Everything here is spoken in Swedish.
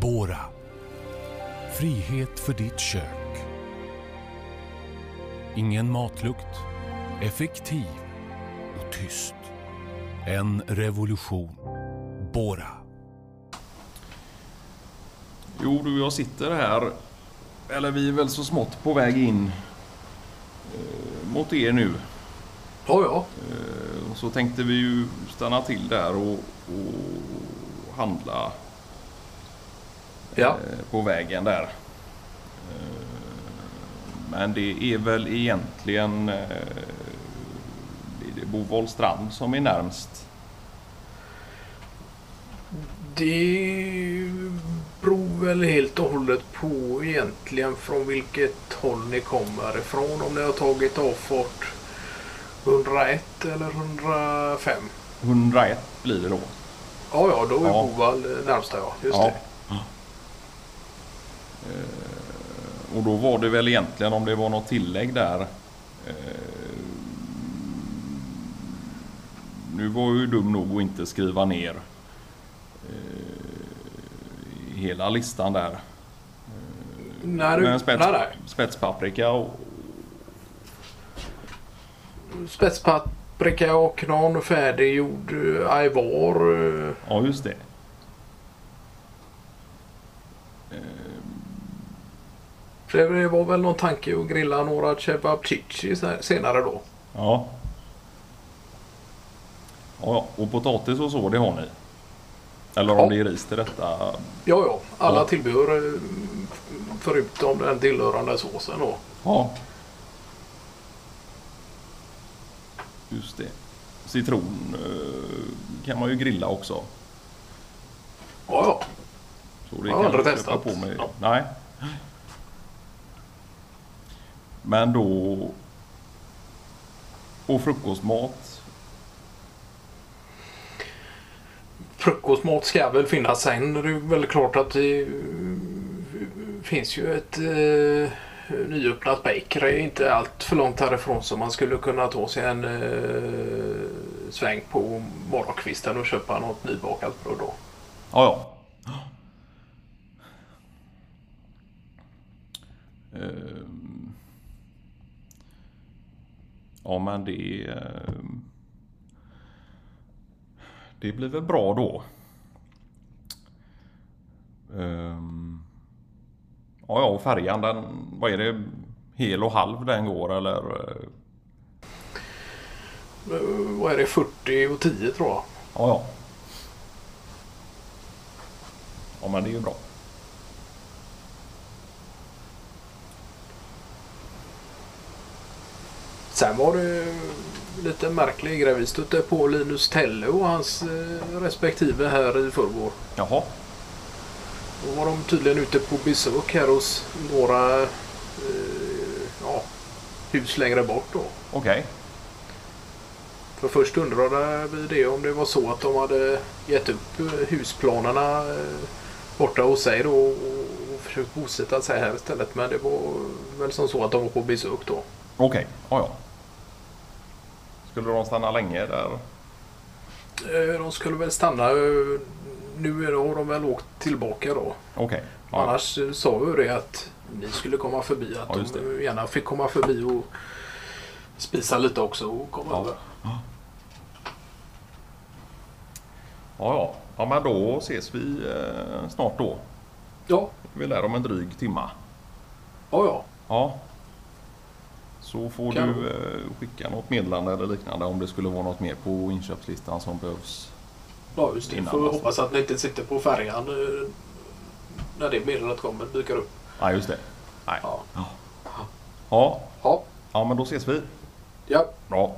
Bora. Frihet för ditt kök. Ingen matlukt. Effektiv och tyst. En revolution. Bora. Jo du, jag sitter här. Eller vi är väl så smått på väg in eh, mot er nu. Ja, ja. Eh, och så tänkte vi ju stanna till där och, och handla Ja. eh, på vägen där. Eh, men det är väl egentligen eh, det är Bovolstrand som är närmst. Det beror väl helt och hållet på egentligen från vilket håll ni kommer ifrån. Om ni har tagit avfart 101 eller 105. 101 blir det då. Ja, ja, då är Ja. Bovall närmsta ja. Just Ja. det. Och då var det väl egentligen om det var något tillägg där. Eh, nu var jag ju dum nog att inte skriva ner eh, hela listan där. Nej, du, Men spets, nej, nej. spetspaprika och... Spetspaprika och någon färdiggjord eh, Ja, just det. För det var väl någon tanke att grilla några cevapcici senare då. Ja. Ja. Och potatis och så, det har ni? Eller om Ja. det är ris till detta? Ja, ja. Alla Ja. tillbehör eh, förutom den tillhörande såsen då. Ja. Just det. Citron eh, kan man ju grilla också. Ja, ja. Så det Jag har aldrig testat. På mig. Ja. Nej. Men då... Och frukostmat. Frukostmat ska väl finnas sen. Det är väl klart att det eh, finns ju ett eh, nyöppnat bakery inte allt för långt härifrån så man skulle kunna ta sig en eh, sväng på morgonkvisten och köpa något nybakat bröd då. Ja, ja. Ja, men det... ehm, Det blir väl bra då. Ehm. Ja, ja, och färjan den... Vad är det? Hel och halv den går eller? eh, Eh, vad är det? 40 och 10 tror jag. Ja, ja. Ja, men det är ju bra. Sen var det lite märklig grej. Vi stötte på Linus Telle och hans eh, respektive här i förrgår. Jaha. Då var de tydligen ute på besök här hos några eh, ja, hus längre bort då. Okej. För först undrade vi det om det var så att de hade gett upp eh, husplanerna eh, borta hos sig då och försökt bosätta sig här istället. Men det var väl som så att de var på besök då. Okej, ja ja. Skulle de stanna länge där? Eh, De skulle väl stanna. eh, Nu har de väl åkt tillbaka då. Okej. Ja. Annars eh, sa vi det att ni skulle komma förbi. Att Ja, de gärna fick komma förbi och spisa lite också och komma Ja. över. ja, ja. Ja, men då ses vi snart då. Ja, Vi lär om en dryg timma. ja, ja. Ja. Så får Kan- du eh, skicka något meddelande eller liknande om det skulle vara något mer på inköpslistan som behövs. Ja, just det. Får alltså. hoppas att ni inte sitter på färjan eh, när det meddelandet kommer dyker upp. Nej, just det. Nej. Ja. Ja. Ja, ja, men då ses vi. ja. Bra.